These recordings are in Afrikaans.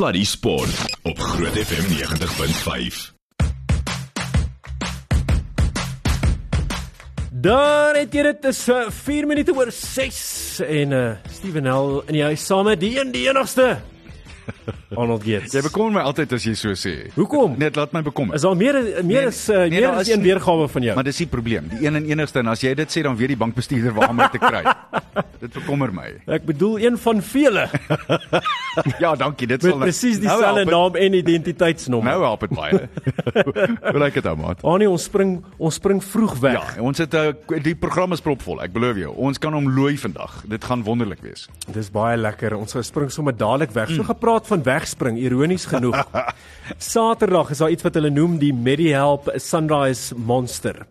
Sluddy Sport op Groot FM 90.5. Daar het jy dit is uh, 4 minute oor 6 en uh Steven Hel in die huis saam met die een die enigste Arnold Gates. Jy bekommer my altyd as jy so sê. Hoekom? Net laat my bekommer. Is al meer meer as uh, nee, meer daar as is een weergawe van jou. Maar dis die probleem. Die een en enigste en as jy dit sê dan weet die bankbestuurder waar om te kry. dit bekommer my. Ek bedoel een van vele Ja, dankie. Dit sal presies nou dieselfde het- naam en identiteitsnommer. Nou help dit baie. Hoe lyk dit ou maat? Anie, ons spring ons spring vroeg weg. Ja, ons het uh, die program is propvol. Ek beloof jou. Ons kan hom looi vandag. Dit gaan wonderlik wees. Dis baie lekker. Ons spring sommer dadelik weg. So gepraat van wegspring, ironies genoeg. Saterdag is daar iets wat hulle noem die MediHelp Sunrise Monster.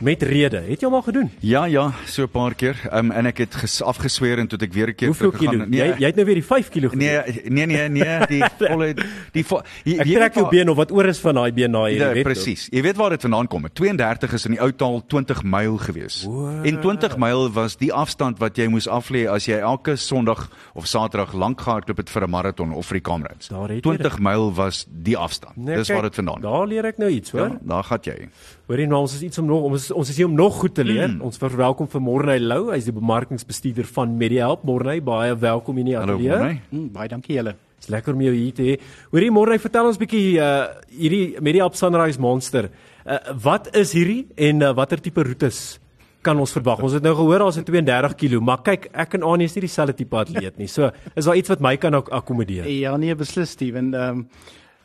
Met rede. Het jy hom al gedoen? Ja, ja, so 'n paar keer. Um, en ek het ges, afgesweer en toe ek weer 'n keer Hoeveel teruggegaan. kilo? Jy jy het nou weer die 5 kilo gedoen. Nee, nee, nee, nee, die volle die vo, jy, Ek trek jou been of wat oor is van daai been na hier, Ja, jy weet. presies. Jy weet waar dit vandaan kom. 32 is in die ou taal 20 myl gewees. En 20 myl was die afstand wat jy moes aflê as jy elke Sondag of Saterdag lank gehardloop het vir 'n maraton of vir die jy 20 myl was die afstand. Nee, Dis kyk, waar dit vandaan kom. Daar leer ek nou iets, hoor. Ja, daar gaan jy. Hoorie nou, ons is iets om nog ons is, ons is hier om nog goed te leer. Mm. Ons verwelkom vir Morney Lou, hy's die bemarkingsbestuurder van MediHelp. Morney, baie welkom hier in die Hallo, ateljee. Morney. Mm, baie dankie julle. Dis lekker om jou hier te hê. Hoorie Morney, vertel ons bietjie uh hierdie MediHelp Sunrise Monster. Uh wat is hierdie en uh, watter tipe roetes kan ons verwag? Ons het nou gehoor daar's 'n 32 km, maar kyk, ek en Anie is nie dieselfde tipe atleet nie. So, is daar iets wat my kan ak akkommodeer? Ja nee, beslis Steven. Ehm um,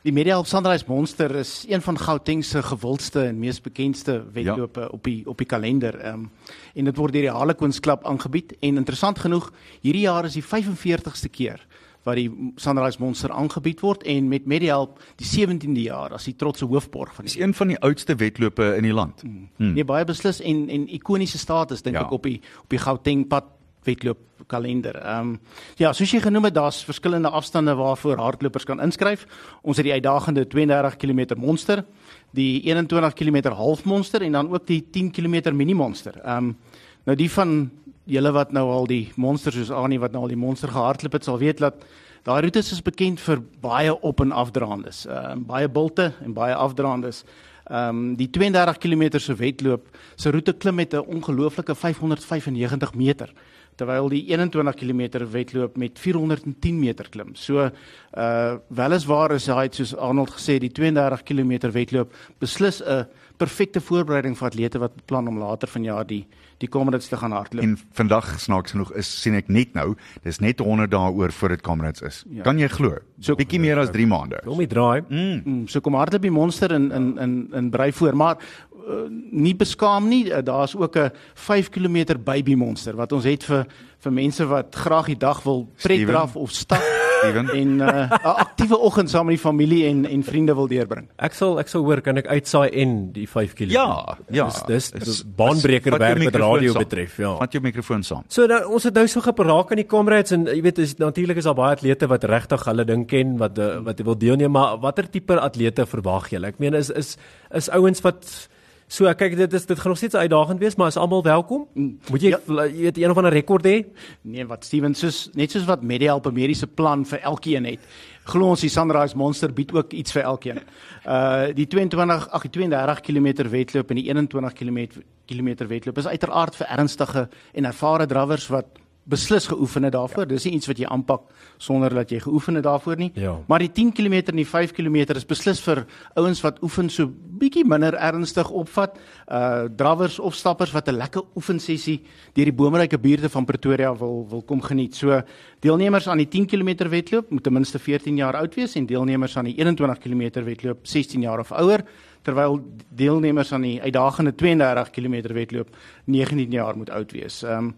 die Mediahelp Sunrise Monster is een van Gauteng se gewildste en mees bekendste wedlope ja. op die op die kalender. Ehm um, en dit word deur die Harlequins klub aangebied en interessant genoeg, hierdie jaar is die 45ste keer wat die Sunrise Monster aangebied word en met Mediahelp die 17de jaar as die trotse hoofborg van Dis die een van die oudste wedlope in die land. hmm. nee baie beslis en en ikoniese status dink ja. ek op die op die Gauteng pad wedloop kalender. Ehm um, ja, soos jy genoem het, daar's verskillende afstande waarvoor hardlopers kan inskryf. Ons het die uitdagende 32 km monster, die 21 km halfmonster en dan ook die 10 km mini monster. Ehm um, nou die van julle wat nou al die monster soos Annie wat nou al die monster gehardloop het, sal weet dat daai roetes is bekend vir baie op en afdraandes. Ehm um, baie bulte en baie afdraandes. Ehm um, die 32 km se wedloop se roete klim met 'n ongelooflike 595 meter terwyl die 21 km wedloop met 410 meter klim. So uh weliswaar is hy soos Arnold gesê die 32 km wedloop beslis 'n perfekte voorbereiding vir atlete wat beplan om later vanjaar die die Comrades te gaan hardloop. En vandag snaaks genoeg is sien ek net nou, dis net 100 dae oor voor dit Comrades is. Ja. Kan jy glo? So bietjie meer as 3 maande. Wil my draai. Mm. Mm, so kom hardloop die monster in in in in brei voor, maar uh, nie beskaam nie. Uh, Daar's ook 'n 5 km baby monster wat ons het vir vir mense wat graag die dag wil pret draf of stap Steven. en 'n uh, aktiewe oggend saam met die familie en en vriende wil deurbring. Ek sal ek sal hoor kan ek uitsaai en die 5 km. Ja, ja. Dis dis, Is- dis baanbreker werk wat radio saam. betref, ja. Vat jou mikrofoon saam. So nou ons het nou so geraak aan die comrades en jy weet is natuurlik is daar baie atlete wat regtig hulle ding ken wat wat wil deelneem maar watter tipe atlete verwag julle? Ek meen is is is ouens wat so kyk dit is dit gaan nog steeds uitdagend wees maar is almal welkom? Moet jy Ja. jy weet een of ander rekord hê? Nee, wat Steven soos net soos wat Medihelp 'n mediese plan vir elkeen het. Glo ons die Sunrise Monster bied ook iets vir elkeen. Uh die 22 ag die 32 km wedloop en die 21 km kilometer wedloop is uiteraard vir ernstige en ervare drawers wat beslis geoefen het daarvoor. Dis nie iets wat jy aanpak sonder dat jy geoefen het daarvoor nie. Ja. Maar die 10 km en die 5 km is beslis vir ouens wat oefen so bietjie minder ernstig opvat. Uh drawers of stappers wat 'n lekker oefensessie deur die boomryke buurte van Pretoria wil wil kom geniet. So deelnemers aan die 10 km wedloop moet ten minste 14 jaar oud wees en deelnemers aan die 21 km wedloop 16 jaar of ouer terwyl deelnemers aan die uitdagende 32 km wedloop 19 jaar moet oud wees. Ehm um,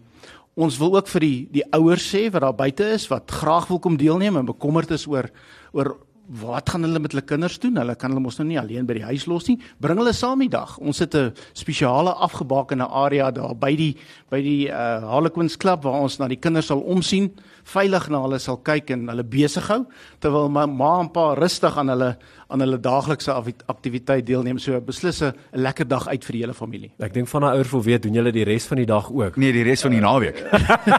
ons wil ook vir die die ouers sê wat daar buite is wat graag wil kom deelneem en bekommerd is oor oor wat gaan hulle met hulle kinders doen? Hulle kan hulle mos nou nie alleen by die huis los nie. Bring hulle saam die dag. Ons het 'n spesiale afgebakende area daar by die by die uh Harlequins klub waar ons na die kinders sal omsien, veilig na hulle sal kyk en hulle besig hou terwyl ma, ma en pa rustig aan hulle aan hulle daaglikse aktiwiteit deelneem. So beslis 'n lekker dag uit vir die hele familie. Ek dink van 'n ouer wil weet doen julle die res van die dag ook. Nee, die res van die naweek.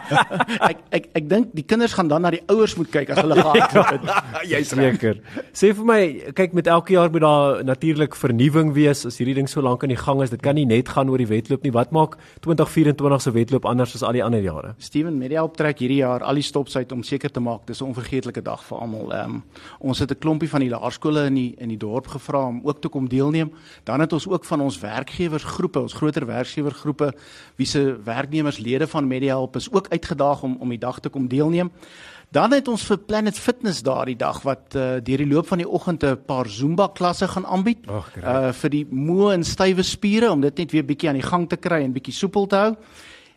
ek ek ek dink die kinders gaan dan na die ouers moet kyk as hulle gehardloop het. Jy's Seker. Sê vir my, kyk met elke jaar moet daar natuurlik vernuwing wees as hierdie ding so lank aan die gang is. Dit kan nie net gaan oor die wedloop nie. Wat maak 2024 se wedloop anders as al die ander jare? Steven Media optrek hierdie jaar al die stops uit om seker te maak dis 'n onvergeetlike dag vir almal. Ehm um, ons het 'n klompie van die laerskole in die in die dorp gevra om ook te kom deelneem. Dan het ons ook van ons werkgewersgroepe, ons groter werkgewergroepe wie se werknemers lede van Media Help is ook uitgedaag om om die dag te kom deelneem. Dan het ons vir Planet Fitness daardie dag wat uh, deur die loop van die oggend 'n paar Zumba klasse gaan aanbied. Ag, great. uh vir die moe en stywe spiere om dit net weer bietjie aan die gang te kry en bietjie soepel te hou.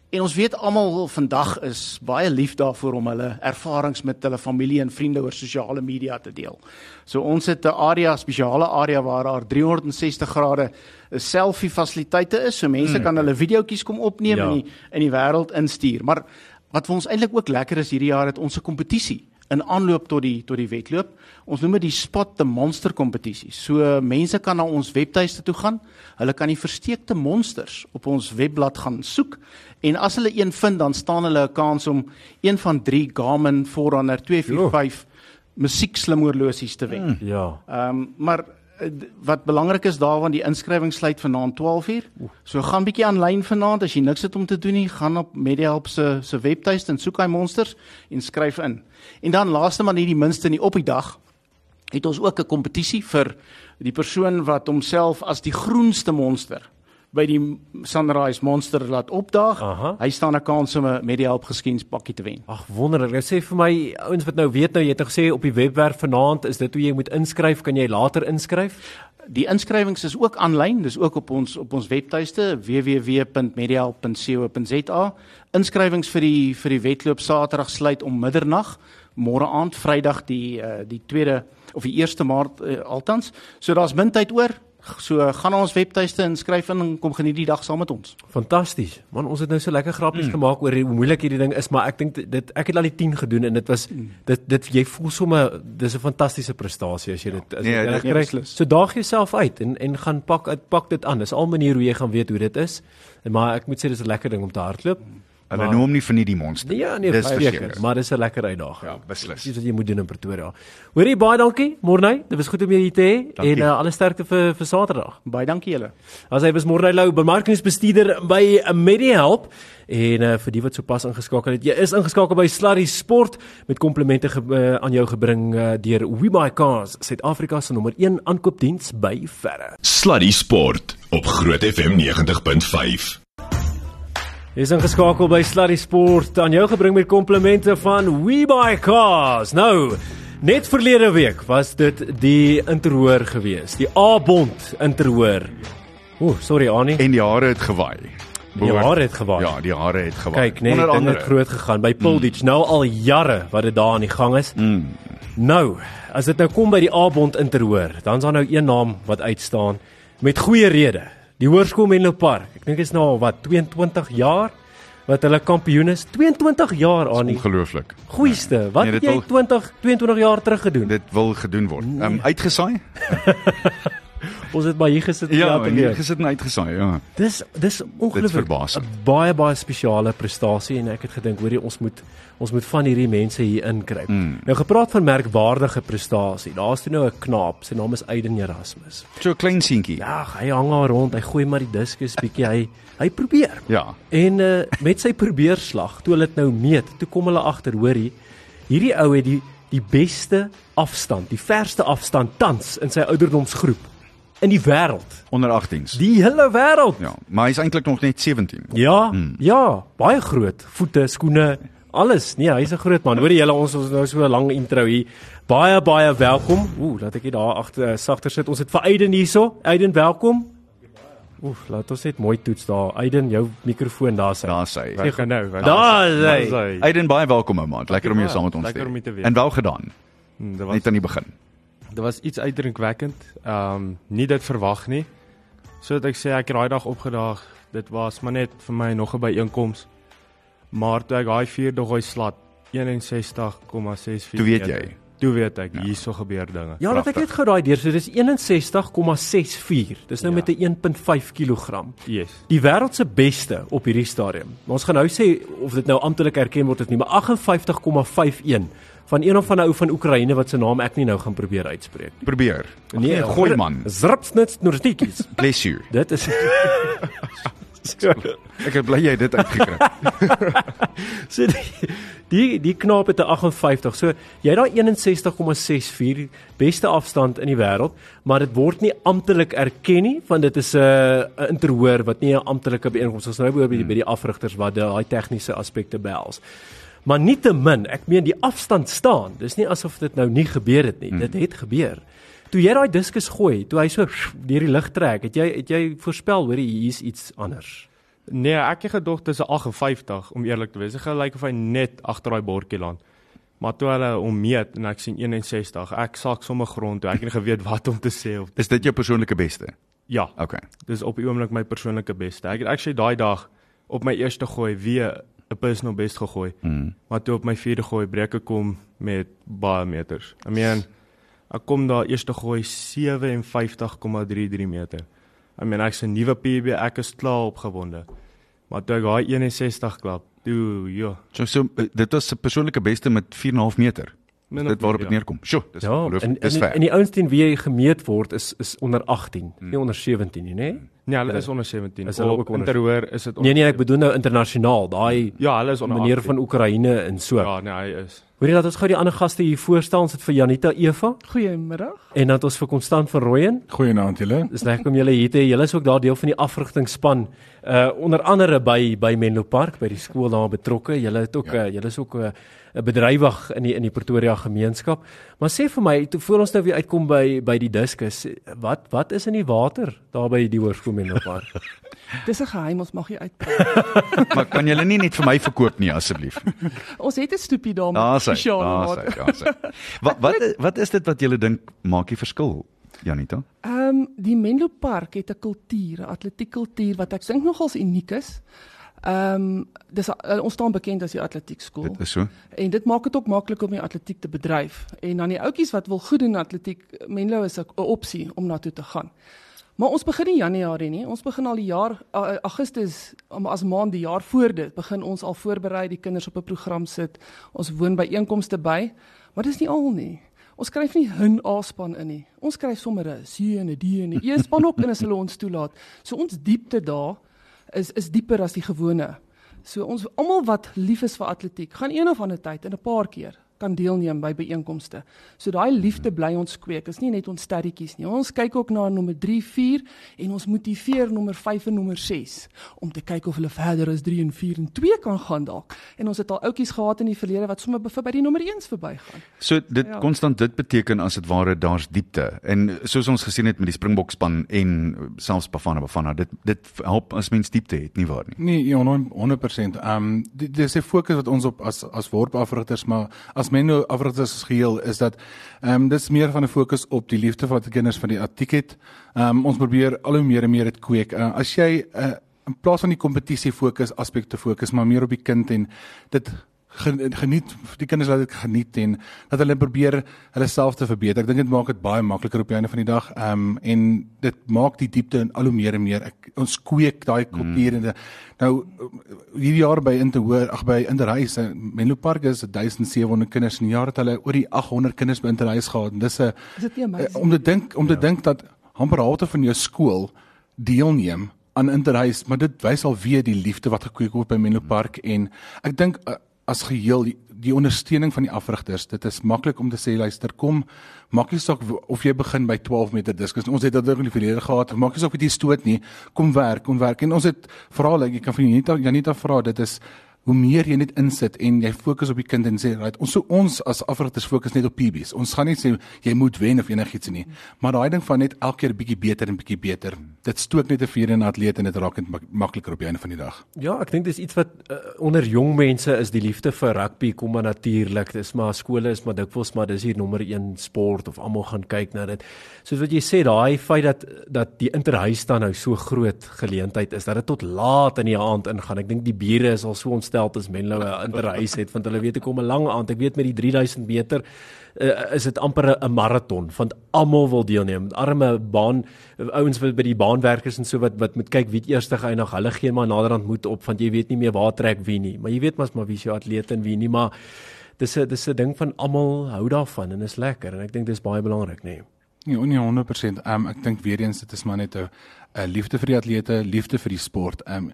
En ons weet almal vandag is baie lief daarvoor om hulle ervarings met hulle familie en vriende oor sosiale media te deel. So ons het 'n area, spesiale area waar daar 360 grade selfie fasiliteite is. So mense mm. kan hulle videoetjies kom opneem Ja. en die in die wêreld instuur. Maar wat vir ons eintlik ook lekker is hierdie jaar het ons 'n kompetisie in aanloop tot die tot die wedloop. Ons noem dit die Spot the Monster kompetisie. So mense kan na ons webtuiste toe gaan. Hulle kan die versteekte monsters op ons webblad gaan soek en as hulle een vind dan staan hulle 'n kans om een van 3 Garmin Forerunner 245 musiekslimhorlosies te wen. Mm. Ja. Ehm um, maar eh, wat belangrik is daarvan die inskrywing sluit vanaand 12uur. So gaan bietjie aanlyn vanaand as jy niks het om te doen nie, gaan op MediaHelp se se webtuiste en soek hy monsters en skryf in. En dan laaste maar nie die minste nie op die dag het ons ook 'n kompetisie vir die persoon wat homself as die groenste monster by die Sunrise Monster laat opdaag. Aha. Hy staan 'n kans om 'n MediaHelp geskenspakkie te wen. Ag wonderlik. Jy sê vir my ouens wat nou weet nou jy het nou gesê op die webwerf vanaand is dit hoe jy moet inskryf, kan jy later inskryf? Die inskrywings is ook aanlyn, dis ook op ons op ons webtuiste www.mediahelp.co.za. Inskrywings vir die vir die wedloop Saterdag sluit om middernag, môre aand Vrydag die uh, die 2de of die 1ste Maart uh, altans. So daar's min tyd oor. So gaan na ons webtuiste inskryf in en kom geniet die dag saam met ons. Fantasties. Man, ons het nou so lekker grappies mm. gemaak oor hoe moeilik hierdie ding is, maar ek dink dit- ek het al die 10 gedoen en dit was dit dit jy voel sommer dis 'n fantastiese prestasie as jy dit as Nee, jy dit- kry. So daag jouself uit en en gaan pak uit pak dit aan. Dis al manier hoe jy gaan weet hoe dit is. En maar ek moet sê dis 'n lekker ding om te hardloop. Hulle Maar- noem hom nie vir nie die monster. Ja, nee, Dis verseker, maar dis 'n lekker uitdaging. Ja, beslis. Dis wat jy moet doen in Pretoria. Hoorie baie dankie, Morney. Dit was goed om jou hier te hê en uh, alle sterkte vir vir Saterdag. Baie dankie julle. As hy was Morney Lou, bemarkingsbestuurder by MediHelp en uh, vir die wat sopas ingeskakel het, jy is ingeskakel by Slurry Sport met komplimente ge uh, aan jou gebring uh, deur WeBuyCars, Suid-Afrika se nommer 1 aankoopdiens by verre. Sluddy Sport op Groot FM 90.5. Is ingeskakel by Slurry Sport aan jou gebring met komplimente van WeBuyCars. Nou, net verlede week was dit die interhoor gewees, die A-bond interhoor. O, sorry Annie. En die hare het gewaai. Die hare het gewaai. Ja, die hare het gewaai. Kyk, nee, Onder andere. het groot gegaan by Pulditch. Mm. Nou al jare wat dit daar aan die gang is. Mm. Nou, as dit nou kom by die A-bond interhoor, dan is daar nou een naam wat uitstaan met goeie rede. Die Hoërskool Menlo Park. Ek dink dit is nou al wat 22 jaar wat hulle kampioen is. 22 jaar aan die Ongelooflik. goeieste. Wat Nee, het jy wil- 20 22 jaar terug gedoen? Dit wil gedoen word. Ehm um, uitgesaai? Ons het maar hier gesit en Ja, en hier gesit en uitgesaai, ja. Dis dis ongelooflik. 'n Baie baie spesiale prestasie en ek het gedink hoorie ons moet ons moet van hierdie mense hier inkryp. Mm. Nou gepraat van merkwaardige prestasie. Daar's toe nou 'n knaap, sy naam is Aiden Erasmus. So 'n klein seentjie. Ja, hy hang daar rond, hy gooi maar die diskus bietjie hy hy probeer. Ja. En uh, met sy probeerslag, toe hulle dit nou meet, toe kom hulle agter, hoorie, hierdie ou het die die beste afstand, die verste afstand tans in sy ouderdomsgroep in die wêreld. Onder 18s. Die hele wêreld. Ja, maar hy's eintlik nog net 17. Ja, mm. ja, baie groot. Voete, skoene, alles. Nee, hy's 'n groot man. Hoor jy julle ons ons nou so 'n lang intro hier. Baie baie welkom. Ooh, laat ek hier daar agter uh, sagter sit. Ons het vir Aiden hierso. Aiden, welkom. Ooh, laat ons net mooi toets daar. Aiden, jou mikrofoon daar sy. Daar sê hy. Sê Gaan nou. Daar hy. Aiden baie welkom ou maat. Lekker om jou baie. saam met ons te hê. En wel gedaan. Hm, Dit was Net aan die begin. Dit was iets uitdrukkwekkend. Ehm um, nie dit verwag nie. So dat ek sê ek het daai dag opgedaag. Dit was maar net vir my nog 'n byeenkoms. Maar toe ek daai vierde gooi slat 61,64. Toe weet jy. Toe weet ek ja. hierso gebeur dinge. Ja, laat ek net gou daai deur. So dis 61,64. Dis nou Ja. met 'n 1.5 kg. Yes. Die wêreld se beste op hierdie stadium. Maar ons gaan nou sê of dit nou amptelik erken word of nie, maar 58,51 van een of ander ou van Oekraïne wat se naam ek nie nou gaan probeer uitspreek. Probeer. Nee, gooi man. Zrpsnits Nordikies. Bless you. Dit is Ek is bly jy het dit uitgekry. so die die, die knaap het 'n 58. So jy het daai 61,64 beste afstand in die wêreld, maar dit word nie amptelik erken nie, want dit is 'n uh, interhoor wat nie 'n amptelike byeenkoms is nou by die, by die afrigters wat daai tegniese aspekte behels. Maar nietemin, ek meen die afstand staan. Dis nie asof dit nou nie gebeur het nie. Dit het gebeur. Toe jy daai diskus gooi, toe hy so deur die lug trek, het jy het jy voorspel hoor hier's iets anders. Nee, ek het gedog dis 'n 58 om eerlik te wees. Dit gelyk of hy net agter daai bordjie land. Maar toe hulle hom meet en ek sien 61, ek sak sommer grond toe. Ek het nie geweet wat om te sê of Is dit jou persoonlike beste? ja, Okay. dis op die oomblik my persoonlike beste. Ek het actually daai dag op my eerste gooi weer 'n personal best gegooi. Mm. Maar toe op my vierde gooi breek ek kom met baie meters. I mean, ek kom daar eerste gooi 57,33 meter. I mean, ek's 'n nuwe PB, ek is klaar opgewonde. Maar toe ek daai 61 klap, toe ja, So so eh, dit was 'n persoonlike beste met 4.5 meter. min Dit waarop dit neerkom. Sjoe, dis Ja, ongeloof- en dis ver. en die ouens teen wie jy gemeet word is is onder 18, hmm. nie onder 17 nie, né? Nee, hulle is onder 17. Is hulle ook onder- Interhoor is dit Nee nee, ek bedoel nou internasionaal, daai Ja, hulle is onder meneer 18. van Oekraïne en so. Ja. Nee, hy is. Hoorie dat ons gou die ander gaste hier voorstel. Ons het vir Janita Eva Goeiemiddag. en dan het ons vir Konstant van Rooyen. Goeienaand julle. Dis lekker om julle hier te hê. Julle is ook daar deel van die afrigtingspan. Uh onder andere by by Menlo Park by die skool daar betrokke. Julle het ook ja. uh, julle is ook 'n uh, 'n bedrywig in die in die Pretoria gemeenskap. Maar sê vir my, toe voor ons nou weer uitkom by by die diskus, wat wat is in die water daar by die hoërskool Menlo Park? Dis 'n geheim, ons mag nie uitpraat. Maar kan julle nie net vir my verkoop nie asseblief? ons het 'n stoepie daar met spesiale hy. Wat wat wat is dit wat julle dink maak die verskil, Janita? Ehm um, die Menlo Park het 'n kultuur, 'n atletiekkultuur wat ek dink nogals uniek is. Ehm um, dis uh, ons staan bekend as die atletiekskool Dit is so. en dit maak dit ook maklik om die atletiek te bedryf. En dan die ouetjies wat wil goed doen in atletiek, Menlo is 'n opsie om na toe te gaan. Maar ons begin nie Januarie nie. Ons begin al die jaar Augustus as maand die jaar voor dit begin ons al voorberei, die kinders op 'n program sit. Ons woon by einkomste by, maar dis nie al nie. Ons skryf nie hun A-span in nie. Ons skryf sommer 'n C en 'n D en 'n E span ook in as hulle ons toelaat. So ons diepte daar is is dieper as die gewone. So ons almal wat lief is vir atletiek, gaan een of ander tyd en 'n paar keer kan deelneem by byeenkomste. So daai liefde bly ons kweek. Dit is nie net ons sterretjies nie. Ons kyk ook na nommer 3, 4 en ons motiveer nommer 5 en nommer 6 om te kyk of hulle verder as 3 en 4 en 2 kan gaan dalk. En ons het al outjies gehad in die verlede wat sommer by die nommer 1s verbygaan. So dit Ja. konstant dit beteken as dit ware daar's diepte. En soos ons gesien het met die Springbok span en selfs Bafana Bafana, dit dit help as mens diepte het, nie waar nie. Nee, ja, 100%. Ehm um, di- dis 'n fokus wat ons op as as worpafrigters, maar as men nou afrigters as geheel is dat ehm um, dis meer van 'n fokus op die liefde wat kinders vir die atletiek het. Ehm um, ons probeer al hoe meer en meer dit kweek. Uh, as jy uh, in plaas van die kompetisie fokus aspek te fokus, maar meer op die kind en dit geniet die kinders laat dit geniet en dat hulle probeer hulle self te verbeter. Ek dink dit maak dit baie makliker op die einde van die dag. Ehm um, en dit maak die diepte in al hoe meer en meer. Ek, ons kweek daai kultuur en mm. nou hierdie jaar by Interhoor, ag by Interhuis, eh, Menlo Park is 1700 kinders in die jaar het hulle oor die 800 kinders by Interhuis gehad. En dis 'n Eh, om te dink om te ja. dink dat amper halfte van jou skool deelneem aan interhuis, maar dit wys al weer die liefde wat gekweek word by Menlo Park en ek dink uh, as geheel die, die ondersteuning van die afrigters, dit is maklik om te sê luister, kom maak nie saak of jy begin by 12 meter diskus. Ons het dit ook in die verlede gehad. Maak nie saak of jy stoot nie, kom werk, kom werk. En ons het veral ek kan van Janita Janita vra, dit is hoe meer jy net insit en jy fokus op die kind en sê right ons so ons as afrigters fokus net op PBs. Ons gaan nie sê jy moet wen of enigiets nie, maar daai ding van net elke keer bietjie beter en bietjie beter. Dit stook net 'n vuur in 'n atleet en dit raak net mak makliker op die einde van die dag. Ja, ek dink dis iets wat uh, onder jong mense is die liefde vir rugby kom maar natuurlik. Dis maar skole is maar dikwels maar dis hier nommer 1 sport of almal gaan kyk na dit. Soos wat jy sê, daai feit dat dat die interhuis dan nou so groot geleentheid is dat dit tot laat in die aand ingaan. Ek dink die bure is al so ontstel as Menlo 'n interhuis het want hulle weet ek kom 'n lang aand. Ek weet met die 3000 meter uh, is dit amper 'n maraton want almal wil deelneem. Arme baan ouens by die baanwerkers en so wat wat moet kyk wie eers geëindig. Hulle gee maar naderhand moet op want jy weet nie meer waar trek wie nie. Maar jy weet mos maar wie se atleet en wie nie, maar dis 'n dis 'n ding van almal hou daarvan en is lekker en ek dink dis baie belangrik, nê. Nee. Nee, nie 100%. Um, ek dink weer eens dit is maar net 'n liefde vir die atlete, liefde vir die sport. Um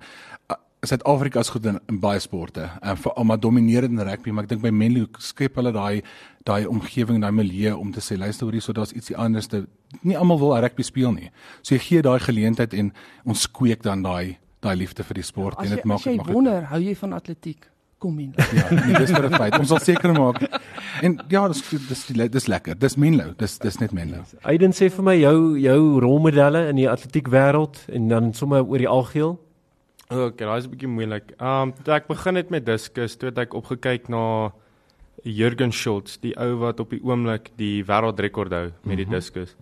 Suid-Afrika is goed in, in baie sporte. En vir almal domineer in rugby, maar ek dink by Menlo skep hulle daai daai omgewing, daai milieu om te sê luister hoorie, so daar's ietsie anders te nie almal wil rugby speel nie. So jy gee daai geleentheid en ons kweek dan daai daai liefde vir die sport ja, en dit maak dit maak. Jy wonder, hou jy van atletiek? Kom in. ja, nee, dis vir 'n feit. Ons sal seker maak. En ja, dis dis dis lekker. Dis Menlo. Dis dis net Menlo. Aiden sê vir my jou jou rolmodelle in die atletiek wêreld en dan sommer oor die algeheel Okay, daai is 'n bietjie moeilik. Um toe ek begin het met diskus, toe het ek opgekyk na Jürgen Schultz, die ou wat op die oomblik die wêreldrekord hou met die mhm. diskus.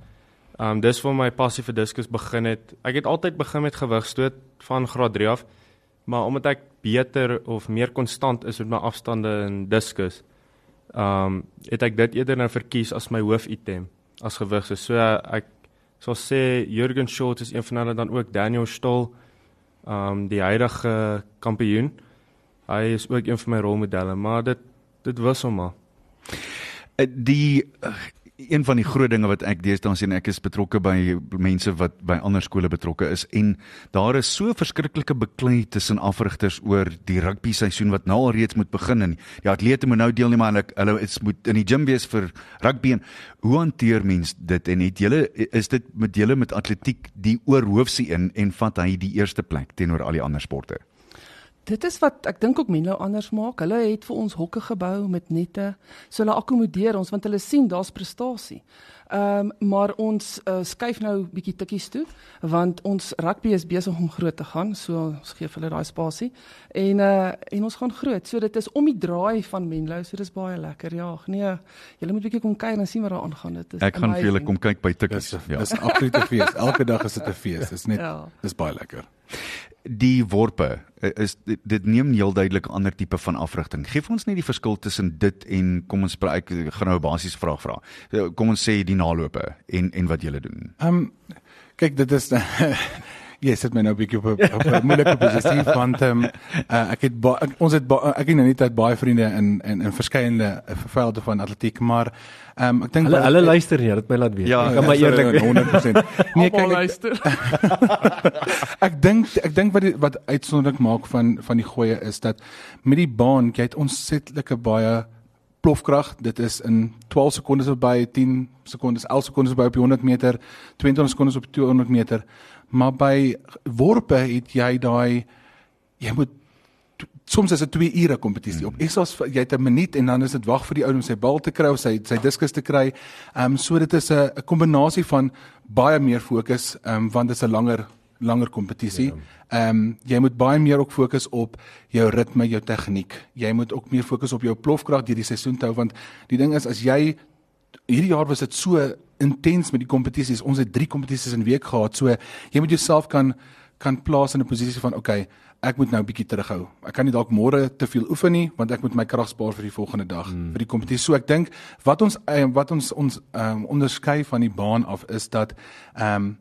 Um dis waar my passie vir diskus begin het. Ek het altyd begin met gewigstoot van graad 3 af, maar omdat ek beter of meer konstant is met my afstande in diskus, um het ek dit eerder nou verkies as my hoofitem as gewig. So ek sal sê Jürgen Schultz is een van hulle dan ook Daniel Stoll um die huidige kampioen. Hy is ook een van my rolmodelle, maar dit dit wissel maar. Eh, die uh, een van die groot dinge wat ek deesdae sien ek is betrokke by mense wat by ander skole betrokke is en daar is so verskriklike beklei tussen afrigters oor die rugby seisoen wat nou al reeds moet begin en die atlete moet nou deelneem aan hulle is moet in die gym wees vir rugby en hoe hanteer mens dit en het julle is dit met julle met atletiek die oorhoofsie in en vat hy die eerste plek teenoor al die ander sporte Dit is wat ek dink ook Menlo anders maak. Hulle het vir ons hokke gebou met nette. So hulle akkommodeer ons want hulle sien daar's prestasie. Ehm um, maar ons uh, skuif nou bietjie tikkies toe want ons rugby is besig om groot te gaan. So ons gee hulle daai spasie. En uh en ons gaan groot. So dit is om die draai van Menlo. So dis baie lekker. Ja, nee. Julle moet bietjie kom kyk en sien wat daar aangaan. Dit is Ek gaan vir julle kom kyk by tikkies. Ja. Dis absoluut 'n fees. Elke dag is dit 'n fees. Dis net ja. dis baie lekker die worpe eh, is dit, dit neem heel duidelik 'n ander tipe van afrigting. Geef ons net die verskil tussen dit en kom ons praat ek gaan nou 'n basiese vraag vra. Eh, kom ons sê die nalope en en wat julle doen. Ehm um, kyk dit is Ja, yes, dit my nou 'n bietjie op 'n moeilike posisie want ehm um, uh, ek het ba, ek, ons het ba, ek het nou net uit baie vriende in in in verskeie velde van atletiek, maar ehm um, ek dink hulle hulle luister nie, dit my laat weet. Ja, ek kan maar eerlik 100%. Nee, kyk luister. ek dink ek dink wat die, wat uitsonderlik maak van van die goeie is dat met die baan jy het ontsetlike baie plofkrag. Dit is in 12 sekondes by 10 sekondes, 11 sekondes by op 100 meter, 22 sekondes op 200 meter maar by worpe het jy daai jy moet soms is dit 2 ure kompetisie op. Essas jy het 'n minuut en dan is dit wag vir die ou om sy bal te kry of sy sy diskus te kry. Ehm um, so dit is 'n kombinasie van baie meer fokus ehm um, want dit is 'n langer langer kompetisie. Ja. Ehm um, jy moet baie meer ook fokus op jou ritme, jou tegniek. Jy moet ook meer fokus op jou plofkrag deur die seisoen te hou want die ding is as jy hierdie jaar was dit so intens met die kompetisies. Ons het 3 kompetisies in week gehad. So jy moet jouself kan kan plaas in 'n posisie van okay, ek moet nou 'n bietjie terughou. Ek kan nie dalk môre te veel oefen nie want ek moet my krag spaar vir die volgende dag hmm. vir die kompetisie. So ek dink wat ons eh, wat ons ons um, onderskei van die baan af is dat ehm um,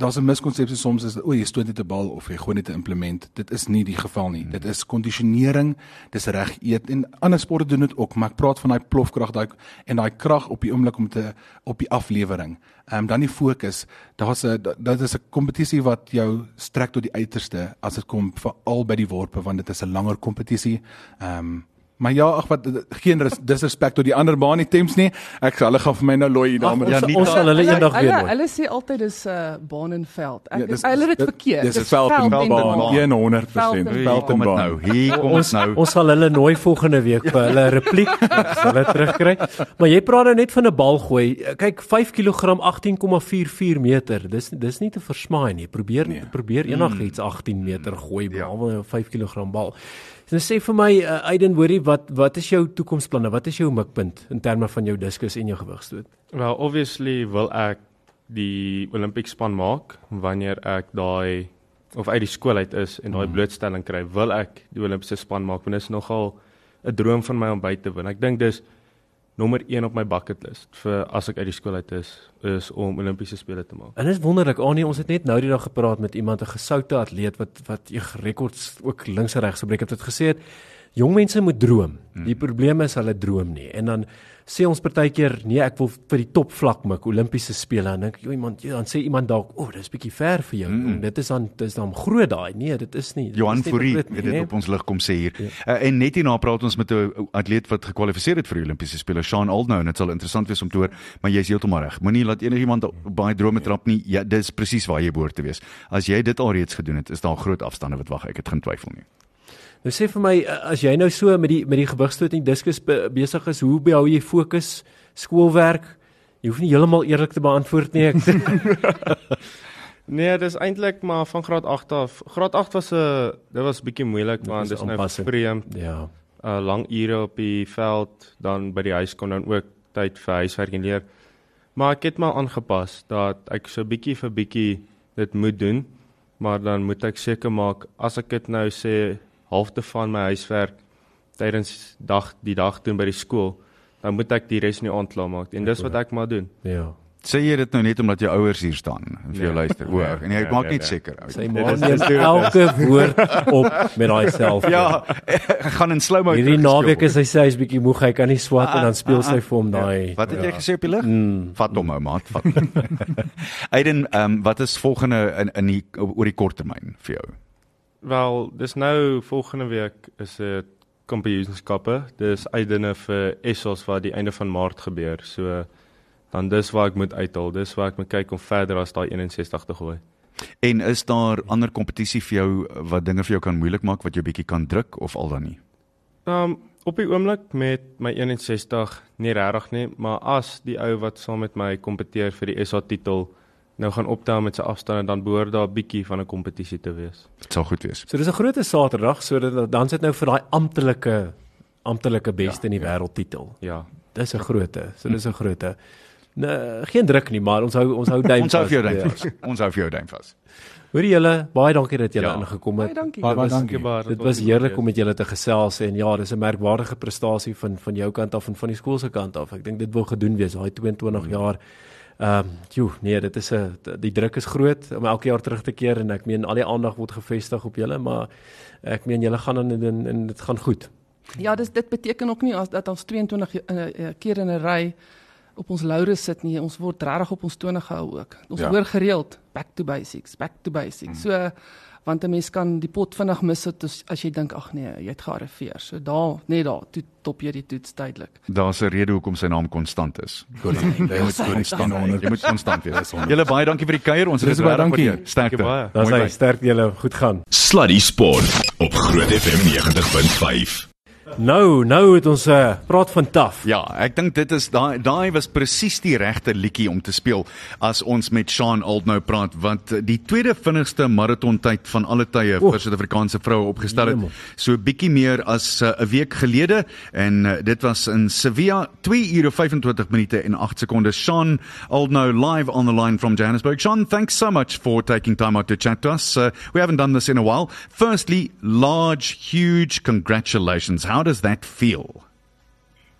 daar's 'n miskonsepsie soms is o, jy stoot net 'n bal of jy gooi net 'n implement. Dit is nie die geval nie. Hmm. Dit is kondisionering, dis reg eet en ander sporte doen dit ook, maar ek praat van daai plofkrag, daai en daai krag op die oomblik om te op die aflewering. Ehm um, dan die fokus. Daar's 'n dit is 'n kompetisie wat jou strek tot die uiterste as dit kom veral by die worpe want dit is 'n langer kompetisie. Ehm um, Maar ja, ag wat geen res- disrespek tot die ander baan nie Thames nie. Ek hulle gaan vir my nou looi ons, Ja, nie ons sal hulle eendag weer hulle, nooi. hulle sê altyd dis 'n uh, baan en veld. Ek Ja, dis- hulle het dit verkeerd. Dis 'n veld en baan. baan. 100%. Veld en Veld en kom dit baan. nou. Hier kom Ons nou. ons sal hulle nooi volgende week vir hulle repliek. Ons sal hulle terugkry. Maar jy praat nou net van 'n bal gooi. Kyk, 5 kg 18,44 meter. Dis dis nie te versmaai nie. Probeer nee. probeer enigiets 18 meter gooi behalwe 'n 5 kg bal. So sê vir my uh, Aiden hoorie wat wat is jou toekomsplanne? Wat is jou mikpunt in terme van jou diskus en jou gewigstoot? Well, obviously wil ek die Olympic span maak wanneer ek daai of uit die skool uit is en daai blootstelling kry, wil ek die Olimpiese span maak want dit is nogal 'n droom van my om by te woon. Ek dink dis nommer 1 op my bucket list vir as ek uit die skool uit is, is om Olimpiese spele te maak. En dit is wonderlik. Anie, ons het net nou die dag gepraat met iemand 'n gesoute atleet wat wat eeg rekords ook links en regs gebreek het. Het gesê het jong mense moet droom. Die probleem is hulle droom nie. En dan sê ons partykeer nee, ek wil vir die top vlak mik Olimpiese spele. En dink jy iemand ja, dan sê iemand dalk, "O, oh, dis bietjie ver vir jou." Mm. Dit is dan dis dan groot daai. Nee, dit is nie. Dit Johan is Fourie het dit nee. op ons lig kom sê hier. Ja. Uh, en net hierna praat ons met 'n atleet wat gekwalifiseer het vir die Olimpiese spele, Sean Aldnou en dit sal interessant wees om te hoor, maar jy's heeltemal reg. Moenie laat enigiemand op baie drome trap nie. Ja, dis presies waar jy behoort te wees. As jy dit alreeds gedoen het, is daar groot afstande wat wag. Ek het geen twyfel nie. Nou sê vir my as jy nou so met die met die gewigstoot en diskus be, besig is, hoe behou jy fokus? Skoolwerk? Jy hoef nie heeltemal eerlik te beantwoord nie. Nee, dis eintlik maar van graad 8 af. Graad 8 was 'n dit was bietjie moeilik want dis nou vreemd. ja. uh lang ure op die veld, dan by die huis kom dan ook tyd vir huiswerk en leer. Maar ek het maar aangepas dat ek so bietjie vir bietjie dit moet doen, maar dan moet ek seker maak as ek dit nou sê halfte van my huiswerk tydens dag die dag doen by die skool, dan moet ek die res in die aand klaar maak. En dis wat ek maar doen. Ja. Sê jy dit nou net omdat jou ouers hier staan en vir jou Nee. luister? O, Nee, en jy nee, maak nee, net nee. seker. Sy ma neem elke woord op met daai self. Ja, ek gaan in slow-mo. Hierdie naweek is hy sê hy's bietjie moeg, hy kan nie swat en dan speel sy vir hom daai. Ja. Wat het jy ja. gesê op die lig? Mm. Vat hom ou maat, vat. Aiden, ehm um, wat is volgende in in die oor die kort termyn vir jou? Wel, dis nou volgende week is dit kampioenskappe. Dis uitdinne vir Essos wat die einde van Maart gebeur. So dan dis waar ek moet uithaal. Dis waar ek moet kyk om verder as daai 61 te gooi. En is daar ander kompetisie vir jou wat dinge vir jou kan moeilik maak wat jou bietjie kan druk of al dan nie? Um op die oomblik met my 61 nie regtig nie, maar as die ou wat saam met my kompeteer vir die SA titel nou gaan optel met sy afstande dan behoort daar 'n bietjie van 'n kompetisie te wees. Dit sal goed wees. So dis 'n groot Saterdag, so dat dan sit nou vir daai amptelike amptelike beste in die wêreld titel. Ja. Dis 'n groote. So dis 'n groote. Nee, geen druk nie, maar ons hou ons hou duim Ons hou vir jou vas. duim Ja. vas. Ons hou vir jou duim vas. Hoorie julle, baie dankie dat julle Ja. ingekom Baie het. dankie. Baie baie was- dankie. Baie, Dit was heerlik om met julle te gesels en ja, dis 'n merkwaardige prestasie van van jou kant af en van die skool se kant af. Ek dink dit wil gedoen wees, daai 22 jaar. Ehm, um, joe, nee, dit is 'n die druk is groot om elke jaar terug te keer en ek meen al die aandag word gevestig op julle, maar ek meen julle gaan in en, en dit gaan goed. Ja, dis dit beteken ook nie as dat ons 22 uh, uh, keer in 'n ry op ons laure sit nie. Ons word regtig op ons tone gehou ook. Ons ja. hoor gereeld back to basics, back to basics. Mm. So want 'n mens kan die pot vinnig mis het as, as jy dink ag nee, jy het gearriveer. So daar, net daar, toe top jy die toets duidelik. Daar's 'n rede hoekom sy naam konstant is. Jy moet konstant honderd. jy moet konstant wees. Julle baie dankie vir die kuier. Ons dit baie dankie. Sterkte. Dankie baie. Dan Mooi sê bly. sterk julle, goed gaan. Sluddy Sport op Groot FM 90.5. Nou, nou het ons uh, praat van taaf. Ja, ek dink dit is daai daai was presies die regte liedjie om te speel as ons met Sean Aldnou praat want die tweede vinnigste maratontyd van alle tye Oef. vir Suid-Afrikaanse vroue opgestel het. So bietjie meer as uh, 'n week gelede en uh, dit was in Sevilla 2 ure 25 minute en 8 sekondes. Sean Aldnou live on the line from Johannesburg. Sean, thanks so much for taking time out to chat to us. Uh, we haven't done this in a while. Firstly, large huge congratulations. How does that feel?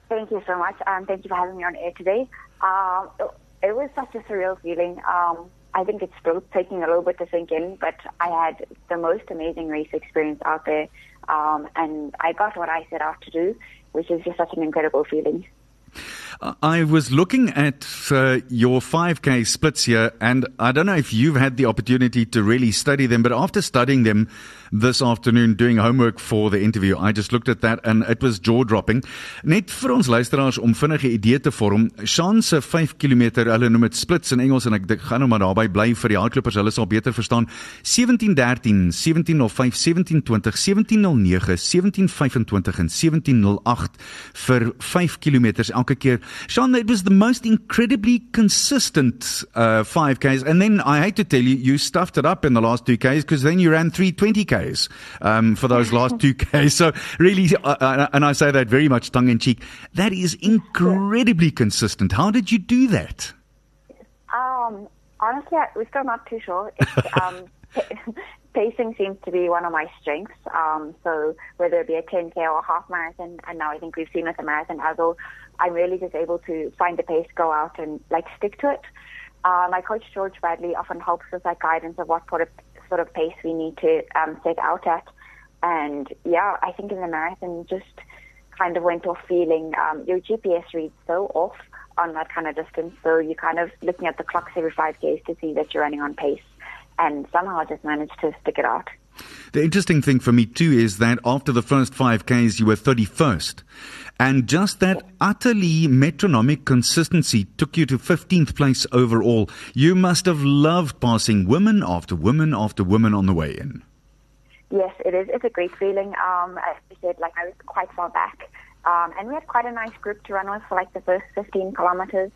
Thank you so much. Um, thank you for having me on air today. Um, it, it was such a surreal feeling. Um, I think it's still taking a little bit to sink in, but I had the most amazing race experience out there, um, and I got what I set out to do, which is just such an incredible feeling. I was looking at uh, your 5K splits here, and I don't know if you've had the opportunity to really study them, but after studying them this afternoon, doing homework for the interview, I just looked at that and it was jaw dropping. Net vir ons luisteraars om vinnige idee te vorm, Sean se 5 km, hulle noem dit splits in Engels en ek dink gaan nou maar daarby bly vir die hardlopers, hulle sal beter verstaan. 1713, 1705, 1720, 1709, 1725 en 1708 vir 5 km elke keer. Sean, it was the most incredibly consistent uh, 5Ks. And then I hate to tell you, you stuffed it up in the last 2Ks because then you ran 320Ks um, for those last 2Ks. So really, uh, uh, and I say that very much tongue in cheek, that is incredibly consistent. How did you do that? Um, honestly, I, we're still not too sure. It's, um, pacing seems to be one of my strengths. Um, so whether it be a 10k or a half marathon, and now I think we've seen with the marathon as well, I'm really just able to find the pace, go out, and like stick to it. Uh, my coach George Bradley often helps with that guidance of what sort of sort of pace we need to um, set out at. And yeah, I think in the marathon, just kind of went off feeling um, your GPS reads so off on that kind of distance. So you're kind of looking at the clocks every five days to see that you're running on pace. And somehow just managed to stick it out. The interesting thing for me too is that after the first 5Ks, you were 31st. And just that utterly metronomic consistency took you to 15th place overall. You must have loved passing women after women after women on the way in. Yes, it is. It's a great feeling. Um, as you said, like I was quite far back. Um, and we had quite a nice group to run with for like the first 15 kilometers.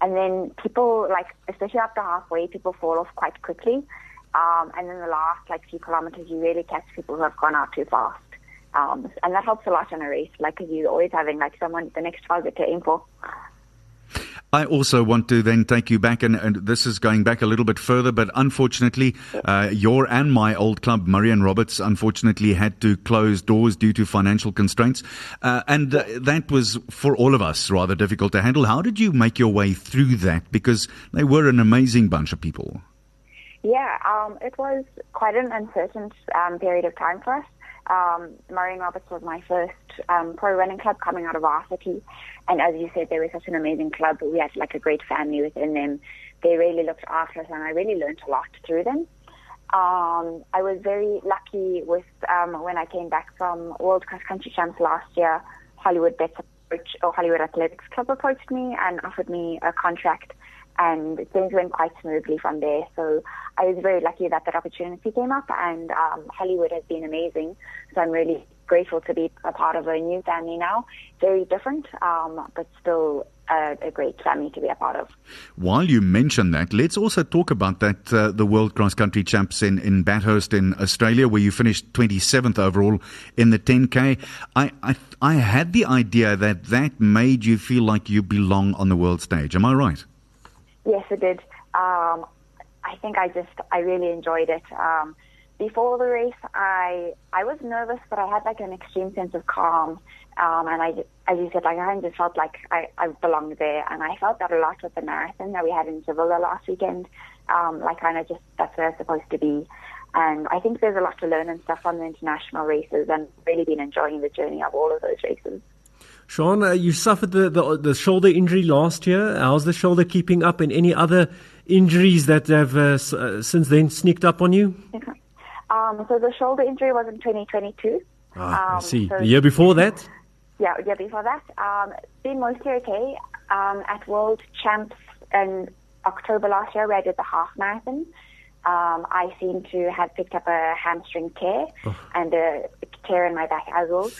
And then people, like, especially after halfway, people fall off quite quickly. Um, and then the last, like, few kilometers, you really catch people who have gone out too fast. Um, and that helps a lot in a race, like, because you're always having, like, someone, the next target to aim for. I also want to then take you back, and, and this is going back a little bit further, but unfortunately, uh, your and my old club, Marian Roberts, unfortunately had to close doors due to financial constraints. Uh, and uh, that was, for all of us, rather difficult to handle. How did you make your way through that? Because they were an amazing bunch of people. Yeah, um, it was quite an uncertain um, period of time for us. Um, Marian Roberts was my first um, pro running club coming out of varsity. And as you said, they were such an amazing club. We had like a great family within them. They really looked after us, and I really learned a lot through them. Um, I was very lucky with um, when I came back from World Cross Country Champs last year. Hollywood Bets approach, or Hollywood Athletics Club approached me and offered me a contract, and things went quite smoothly from there. So I was very lucky that that opportunity came up, and um, Hollywood has been amazing. So I'm really grateful to be a part of a new family now. Very different, um, but still a, a, great family to be a part of. While you mention that, let's also talk about that uh, the World Cross Country Champs in, in Bathurst in Australia, where you finished 27th overall in the 10K. I, I, I had the idea that that made you feel like you belong on the world stage. Am I right? Yes, it did. Um, I think I just, I really enjoyed it. Um, before the race, I I was nervous, but I had like an extreme sense of calm. Um, and I, as you said, like I just felt like I, I belonged there, and I felt that a lot with the marathon that we had in Sevilla last weekend. Um, like kind of just that's where I'm supposed to be. And I think there's a lot to learn and stuff on the international races, and really been enjoying the journey of all of those races. Sean, uh, you suffered the, the, the shoulder injury last year. How's the shoulder keeping up, and any other injuries that have uh, s- uh, since then sneaked up on you? Um, so the shoulder injury was in 2022. Ah, um, I see. so- the year before that? Yeah, yeah. Before that, um, been mostly okay. Um, at World Champs in October last year, where I did the half marathon, um, I seem to have picked up a hamstring tear and a tear in my back as well.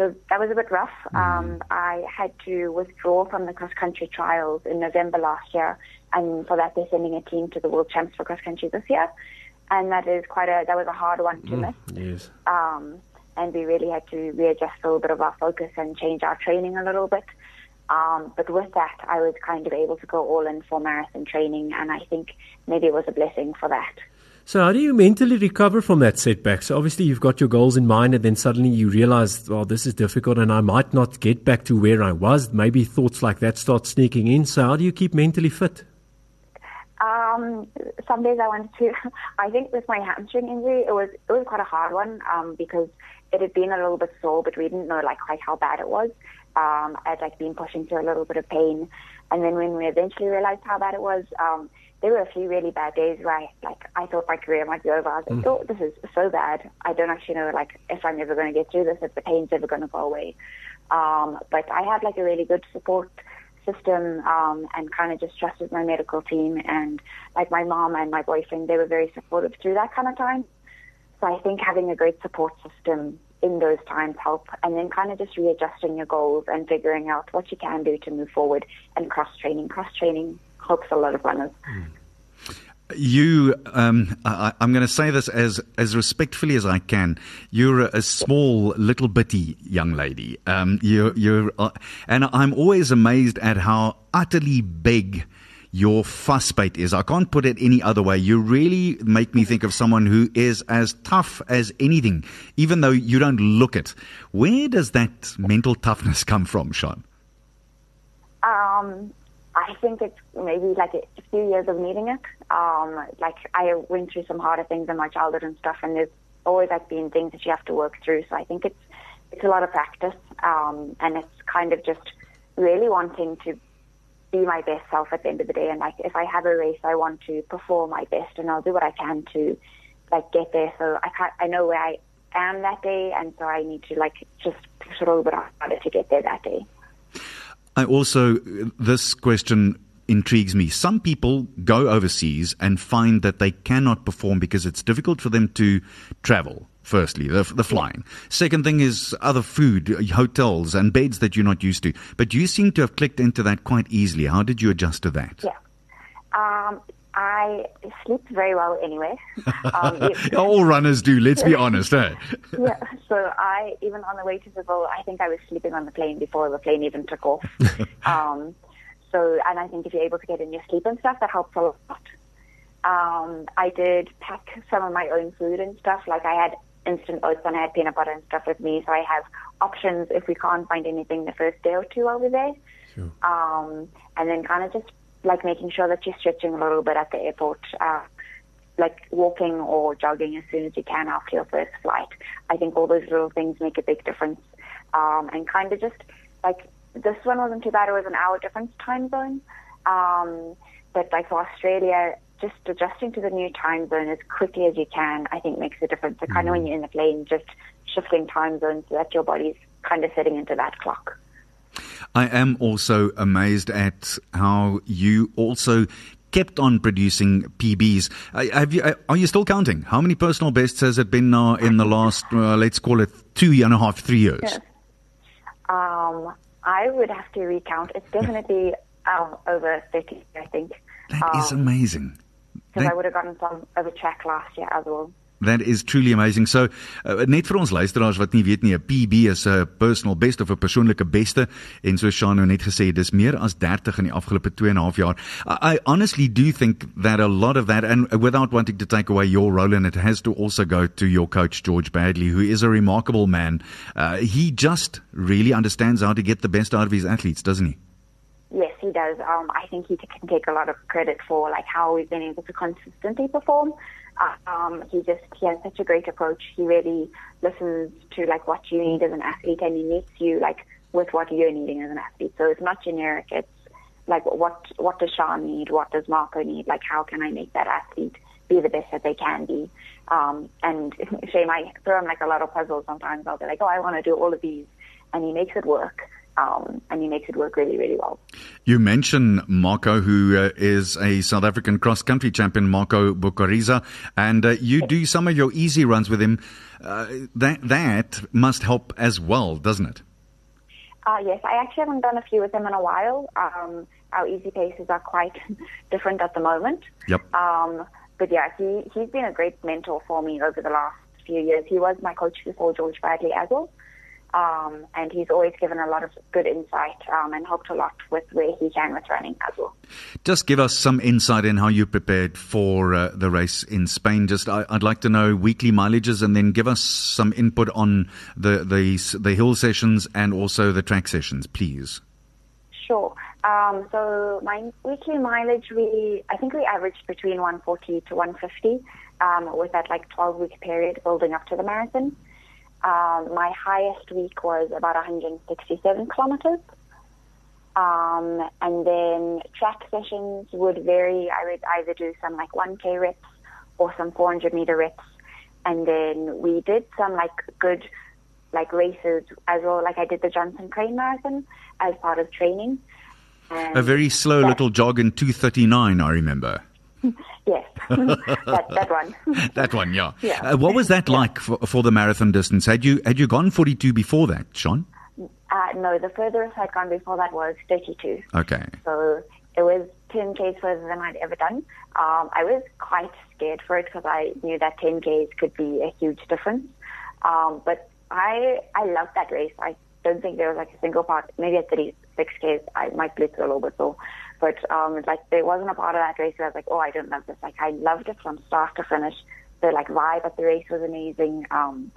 So that was a bit rough. Um, I had to withdraw from the cross country trials in November last year, and for that they're sending a team to the World Champs for cross country this year, and that is quite a that was a hard one to miss Yes. um, and we really had to readjust a little bit of our focus and change our training a little bit. Um, but with that, I was kind of able to go all in for marathon training, and I think maybe it was a blessing for that. So, how do you mentally recover from that setback? So, obviously, you've got your goals in mind, and then suddenly you realize, well, this is difficult, and I might not get back to where I was. Maybe thoughts like that start sneaking in. So, how do you keep mentally fit? Um, some days I wanted to. I think with my hamstring injury, it was it was quite a hard one um, because it had been a little bit sore, but we didn't know like quite how bad it was. Um, I'd like been pushing through a little bit of pain, and then when we eventually realized how bad it was, um, there were a few really bad days where I, like I thought my career might be over. I was like, oh, this is so bad. I don't actually know like if I'm ever going to get through this, if the pain's ever going to go away. Um, but I had like a really good support system um, and kind of just trusted my medical team and like my mom and my boyfriend. They were very supportive through that kind of time. So I think having a great support system in those times help and then kind of just readjusting your goals and figuring out what you can do to move forward and cross training. Cross training helps a lot of runners. You, um, I, I'm going to say this as as respectfully as I can. You're a, a small, little bitty young lady. Um, you're, you're, uh, and I'm always amazed at how utterly big your fuss bait is. I can't put it any other way. You really make me think of someone who is as tough as anything, even though you don't look it. Where does that mental toughness come from, Sean? Um, I think it's maybe like a, few years of needing it. Um, like I went through some harder things in my childhood and stuff, and there's always like been things that you have to work through. So I think it's it's a lot of practice, um, and it's kind of just really wanting to be my best self at the end of the day. And like if I have a race, I want to perform my best, and I'll do what I can to like get there. So I can't, I know where I am that day, and so I need to like just push a little bit harder to get there that day. I also, this question intrigues me. Some people go overseas and find that they cannot perform because it's difficult for them to travel. Firstly, the, the flying. Second thing is other food, hotels, and beds that you're not used to. But you seem to have clicked into that quite easily. How did you adjust to that? Yeah. I sleep very well anyway. Um, it- All runners do, let's be honest, eh? yeah, so I even on the way to the Seville, I think I was sleeping on the plane before the plane even took off. um, so, and I think if you're able to get in your sleep and stuff, that helps a lot. Um, I did pack some of my own food and stuff. Like I had instant oats and I had peanut butter and stuff with me, so I have options if we can't find anything the first day or two while we're there. Um, and then kind of just like making sure that you're stretching a little bit at the airport. Uh, like walking or jogging as soon as you can after your first flight. I think all those little things make a big difference. Um, and kind of just like this one wasn't too bad. It was an hour difference time zone. Um, but like for Australia, just adjusting to the new time zone as quickly as you can, I think makes a difference. So kind of when you're in the plane, just shifting time zones so that your body's kind of setting into that clock. I am also amazed at how you also kept on producing PBs. Have you, are you still counting? How many personal bests has it been now in the last, uh, let's call it two and a half, three years? Yes. Um, I would have to recount. It's definitely um, over 30, I think. That is amazing. Because I would have gotten some over track last year as well. That is truly amazing. So uh, net vir ons luisteraars wat nie weet nie, 'n PB is 'n personal best of 'n persoonlike beste en so Sean nou net gesê dis meer as 30 in die afgelope 2 en 'n half jaar. I, I honestly do think that a lot of that and without wanting to take away your role in it has to also go to your coach George Badley who is a remarkable man. Uh, he just really understands how to get the best out of his athletes, doesn't he? Yes, he does. Um, I think he can take a lot of credit for like how we've been able to consistently perform. Um, he just he has such a great approach. He really listens to like what you need as an athlete, and he meets you like with what you're needing as an athlete. So it's not generic. It's like what what does Sean need? What does Marco need? Like how can I make that athlete be the best that they can be? Um, and shame I throw him like a lot of puzzles sometimes. I'll be like, oh, I want to do all of these, and he makes it work. Um, and he makes it work really, really well. You mentioned Marco, who uh, is a South African cross country champion, Marco Bukariza, and uh, you do some of your easy runs with him. Uh, that that must help as well, doesn't it? Uh, yes, I actually haven't done a few with him in a while. Um, our easy paces are quite different at the moment. Yep. Um, but yeah, he, he's been a great mentor for me over the last few years. He was my coach before George Bradley as well. Um, and he's always given a lot of good insight um, and helped a lot with where he can with running as well. Just give us some insight in how you prepared for uh, the race in Spain. Just I, I'd like to know weekly mileages, and then give us some input on the the the hill sessions and also the track sessions, please. Sure. Um, so my weekly mileage, we I think we averaged between 140 to 150 um, with that like 12 week period building up to the marathon. Um, my highest week was about 167 kilometers. Um, and then track sessions would vary. I would either do some like 1K reps or some 400 meter reps. And then we did some like good like races as well. Like I did the Johnson Crane Marathon as part of training. And A very slow that- little jog in 239, I remember. Yes, that, that one. That one, yeah. Yeah. Uh, what was that like for, for the marathon distance? Had you had you gone 42 before that, Sean? Uh, no, the furthest I'd gone before that was 32. Okay. So it was 10 Ks further than I'd ever done. Um, I was quite scared for it because I knew that 10 Ks could be a huge difference. Um, but I I loved that race. I don't think there was like a single part. Maybe at 36 Ks, I might blitz a little bit so. But um, like there wasn't a part of that race where I was like, oh, I don't love this. Like I loved it from start to finish. The like vibe at the race was amazing. Um,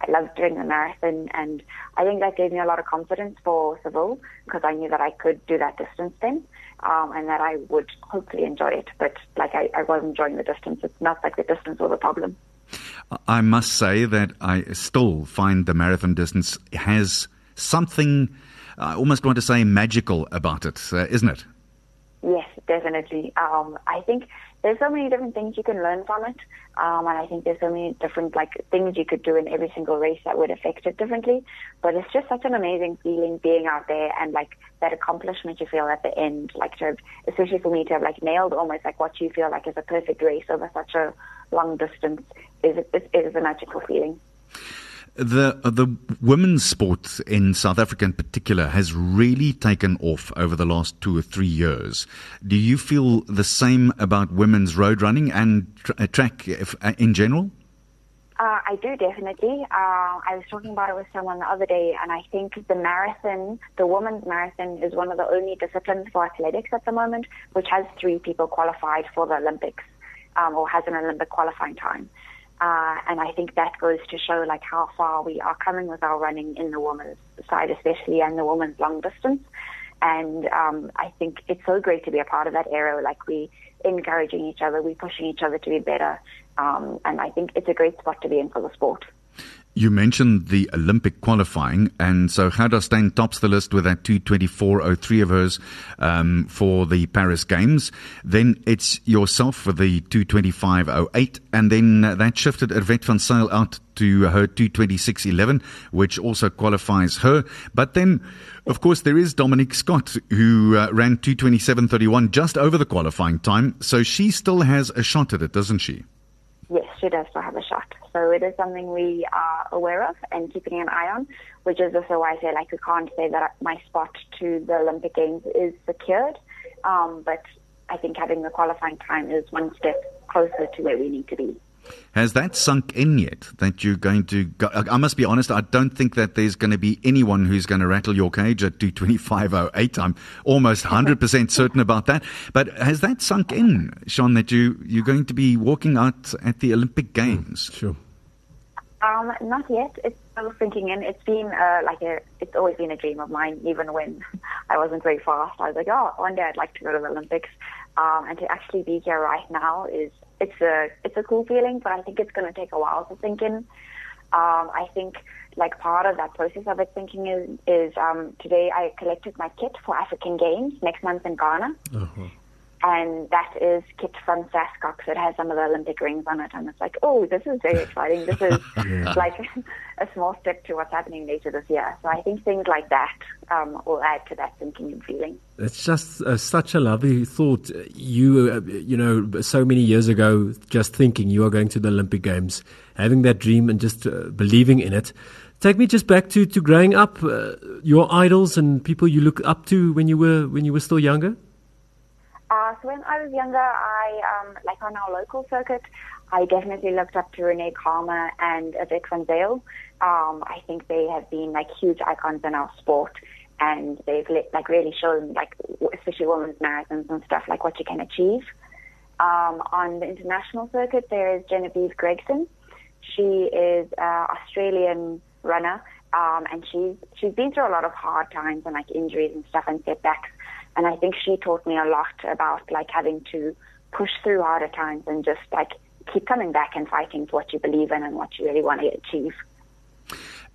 I loved doing the marathon, and I think that gave me a lot of confidence for Seville because I knew that I could do that distance then, um, and that I would hopefully enjoy it. But like I, I was enjoying the distance. It's not like the distance was a problem. I must say that I still find the marathon distance has something, I almost want to say magical about it, uh, isn't it? Yes, definitely. Um, I think there's so many different things you can learn from it, um, and I think there's so many different like things you could do in every single race that would affect it differently. But it's just such an amazing feeling being out there and like that accomplishment you feel at the end, like to have, especially for me to have like nailed almost like what you feel like is a perfect race over such a long distance is it is a magical feeling. The the women's sport in South Africa in particular has really taken off over the last two or three years. Do you feel the same about women's road running and tra- uh, track if, uh, in general? Uh, I do definitely. Uh, I was talking about it with someone the other day, and I think the marathon, the women's marathon, is one of the only disciplines for athletics at the moment which has three people qualified for the Olympics um, or has an Olympic qualifying time. Uh, and I think that goes to show like how far we are coming with our running in the women's side, especially and the women's long distance. And um, I think it's so great to be a part of that era. Like we encouraging each other, we pushing each other to be better. Um, and I think it's a great spot to be in for the sport. You mentioned the Olympic qualifying, and so Gerda Stein tops the list with that 224.03 of hers um, for the Paris Games. Then it's yourself for the 225.08, and then that shifted Ervet van Sail out to her 226.11, which also qualifies her. But then, of course, there is Dominique Scott, who uh, ran 227.31 just over the qualifying time, so she still has a shot at it, doesn't she? Yes, she does still have a shot. So it is something we are aware of and keeping an eye on, which is also why I say like we can't say that my spot to the Olympic Games is secured. Um, but I think having the qualifying time is one step closer to where we need to be. Has that sunk in yet? That you're going to go? I must be honest. I don't think that there's going to be anyone who's going to rattle your cage at 225.08. I'm almost 100 percent certain about that. But has that sunk in, Sean? That you you're going to be walking out at the Olympic Games? Sure. Um, not yet. It's still sinking in. It's been uh, like a. It's always been a dream of mine. Even when I wasn't very fast, I was like, oh, one day I'd like to go to the Olympics. Um, and to actually be here right now is it's a it's a cool feeling, but I think it's going to take a while to sink in. Um, I think like part of that process of it thinking is is um, today I collected my kit for African Games next month in Ghana. And that is kit from Sascox. It has some of the Olympic rings on it, and it's like, oh, this is very exciting. This is like a small step to what's happening later this year. So I think things like that um, will add to that thinking and feeling. It's just uh, such a lovely thought. You, uh, you know, so many years ago, just thinking you are going to the Olympic Games, having that dream and just uh, believing in it. Take me just back to, to growing up, uh, your idols and people you look up to when you were when you were still younger. Uh, so when I was younger, I um, like on our local circuit, I definitely looked up to Renee Kalmer and Vic van Zyl. Um, I think they have been like huge icons in our sport, and they've like really shown like especially women's marathons and stuff like what you can achieve. Um, on the international circuit, there is Genevieve Gregson. She is an Australian runner, um, and she's she's been through a lot of hard times and like injuries and stuff and setbacks. And I think she taught me a lot about like having to push through harder times and just like keep coming back and fighting for what you believe in and what you really want to achieve.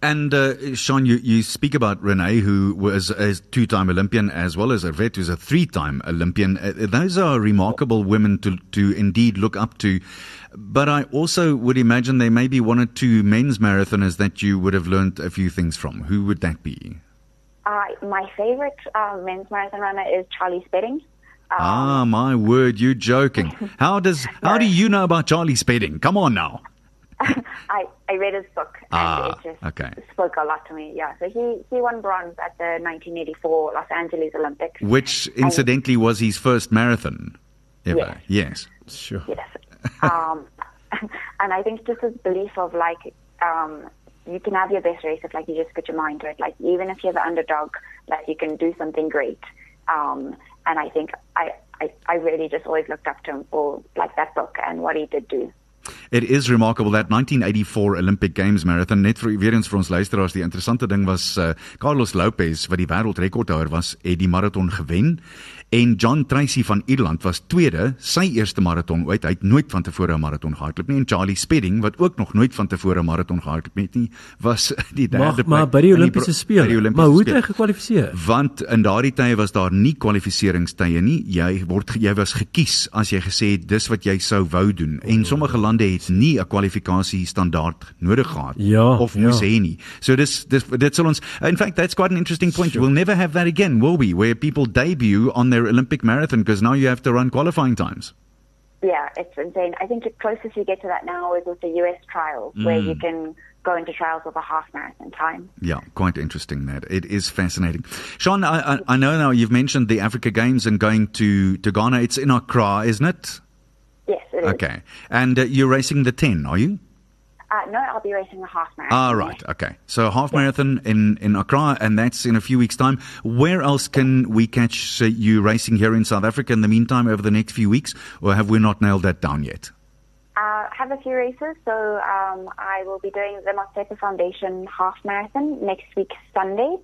And uh, Sean, you, you speak about Renee, who was a two-time Olympian, as well as Hervé, who's a three-time Olympian. Uh, those are remarkable women to to indeed look up to. But I also would imagine there may be one or two men's marathoners that you would have learned a few things from. Who would that be? Uh, my favorite uh, men's marathon runner is Charlie Spedding. Um, ah, my word, you're joking. How does how do you know about Charlie Spedding? Come on now. I, I read his book and Ah, it just okay. spoke a lot to me. Yeah, so he, he won bronze at the 1984 Los Angeles Olympics. Which incidentally was his first marathon ever. Yes. Sure. Yes. um, and I think just this belief of like, um, you can have your best race if like you just put your mind to it. Like even if you're the underdog, like you can do something great. Um, and I think I, I, I really just always looked up to him for like that book and what he did do. It is remarkable that 1984 Olympic Games marathon net vir weer eens vir ons luisteraars die interessante ding was uh, Carlos Lopez wat die wêreldrekordhouer was het die maraton gewen en John Tracy van Ierland was tweede sy eerste maraton ooit hy het nooit van tevore 'n maraton gehardloop nie en Charlie Spedding wat ook nog nooit van tevore 'n maraton gehardloop het nie was die Maar, derde maar plek by die Olimpiese spele. Maar hoe het hy gekwalifiseer? Want in daardie tye was daar nie kwalifiseringstye nie. Jy word jy was gekies as jy gesê het dis wat jy sou wou doen. En sommige lande het nie 'n kwalifikasie standaard nodig gehad Ja, of ja. moes hê nie. So dis dis dit sal ons in fact that's quite an interesting point. We'll never have that again, will we? Where people debut on their Olympic marathon because now you have to run qualifying times. Yeah, it's insane. I think the closest you get to that now is with the US trials, where you mm. can go into trials with a half marathon time. Yeah, quite interesting that. It is fascinating. Sean, I, I, I know now you've mentioned the Africa Games and going to, to Ghana. It's in Accra, isn't it? Yes, it is. Okay. And uh, you're racing the 10, are you? Uh, no, I'll be racing a half marathon. Ah, right. Okay. So half marathon in, in Accra, and that's in a few weeks' time. Where else can we catch uh, you racing here in South Africa in the meantime over the next few weeks, or have we not nailed that down yet? Uh, have a few races. So um, I will be doing the Mostepa Foundation half marathon next week, Sunday.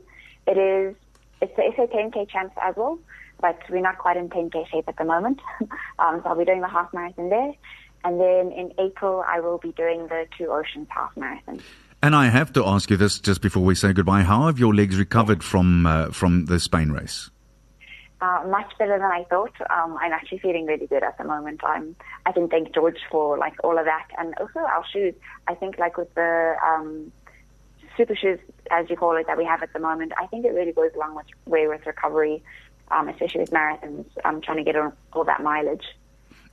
It is it's the SA 10k champs as well, but we're not quite in 10k shape at the moment. um, so I'll be doing the half marathon there, and then in April I will be doing the Two Oceans half marathon. And I have to ask you this just before we say goodbye. How have your legs recovered from uh, from the Spain race? Uh, much better than I thought. Um, I'm actually feeling really good at the moment. I'm, I can thank George for like all of that, and also our shoes. I think like with the um, super shoes, as you call it, that we have at the moment, I think it really goes along with way with recovery, um, especially with marathons. I'm trying to get all that mileage.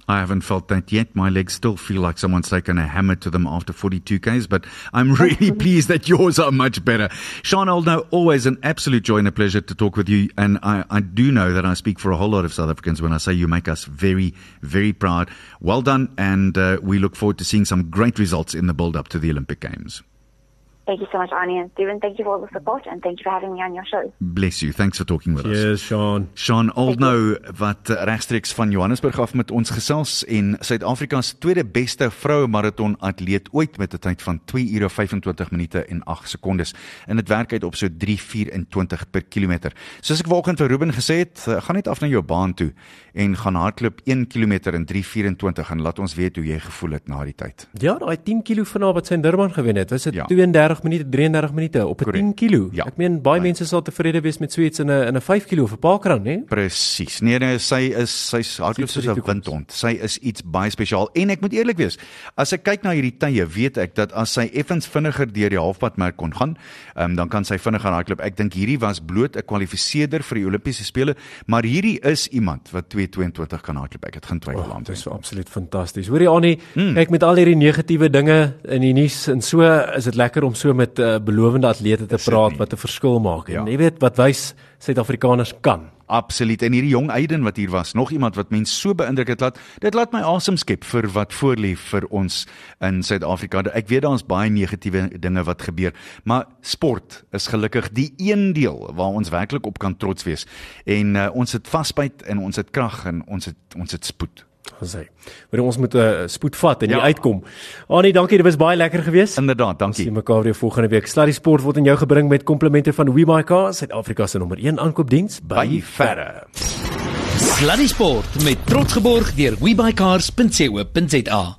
I haven't felt that yet. My legs still feel like someone's taken a hammer to them after 42 Ks, but I'm really pleased that yours are much better. Sean Oldnow, always an absolute joy and a pleasure to talk with you. And I, I do know that I speak for a whole lot of South Africans when I say you make us very, very proud. Well done. And uh, we look forward to seeing some great results in the build up to the Olympic Games. Thank you so much, Arnie and Stephen. Thank you for all the support, and thank you for having me on your show. Bless you. Thanks for talking with us. Cheers, Sean. Sean Oldnow wat regstreeks van Johannesburg af met ons gesels en Suid-Afrika se tweede beste vroue maraton atleet ooit met 'n tyd van 2 ure 25 minute en 8 sekondes. En dit werk uit op so 3:24 per kilometer. Soos ek vanoggend vir Ruben gesê het, uh, gaan net af na jou baan toe en gaan hardloop 1 km in 3:24 en laat ons weet hoe jy gevoel het na die tyd. Ja, daai 10 kilo van haar wat sy in Durban gewen het, was dit Ja. 32 minute, 33 minute op 'n Korrek. 10 kilo. Ja. Ek meen baie mense sal tevrede wees met so iets in 'n in 'n 5 kilo of 'n paar kran, hè? Presies. Nee nee, sy is sy's hardloop soos 'n windhond. Sy is iets baie spesiaal en ek moet eerlik wees, as ek kyk na hierdie tye, weet ek dat as sy effens vinniger deur die halfpadmerk kon gaan, um, dan kan sy vinniger hardloop. Ek dink hierdie was bloot 'n kwalifiseerder vir die Olimpiese spele, maar hierdie is iemand wat 2:22 kan hardloop. Ek het geen twyfel Oh, aan dit is absoluut fantasties. Hoorie Annie, Hmm. kyk met al hierdie negatiewe dinge in die nuus en so is dit lekker om so met uh, belowende atlete te praat nie. wat 'n verskil maak. En Ja. jy weet wat wys Suid-Afrikaners kan. Absoluut. En hierdie jong Aiden wat hier was, nog iemand wat mense so beïndruk het laat, dit laat my asem skep vir wat voorlê vir ons in Suid-Afrika. Ek weet daar's baie negatiewe dinge wat gebeur, maar sport is gelukkig die een deel waar ons werklik op kan trots wees. En uh, ons het vasbyt en ons het krag en ons het ons het spoed. Sê. Maar ons moet 'n uh, spoed vat en Ja. uitkom. Annie, dankie, dit was baie lekker geweest. Inderdaad, Ons sien dankie. mekaar weer volgende week. Sluddy Sport word aan jou gebring met komplimente van WeBuyCars, Suid-Afrika se nommer 1 aankoopdiens by By Ferre. Sluddy Sport met trots geborg deur webycars.co.za.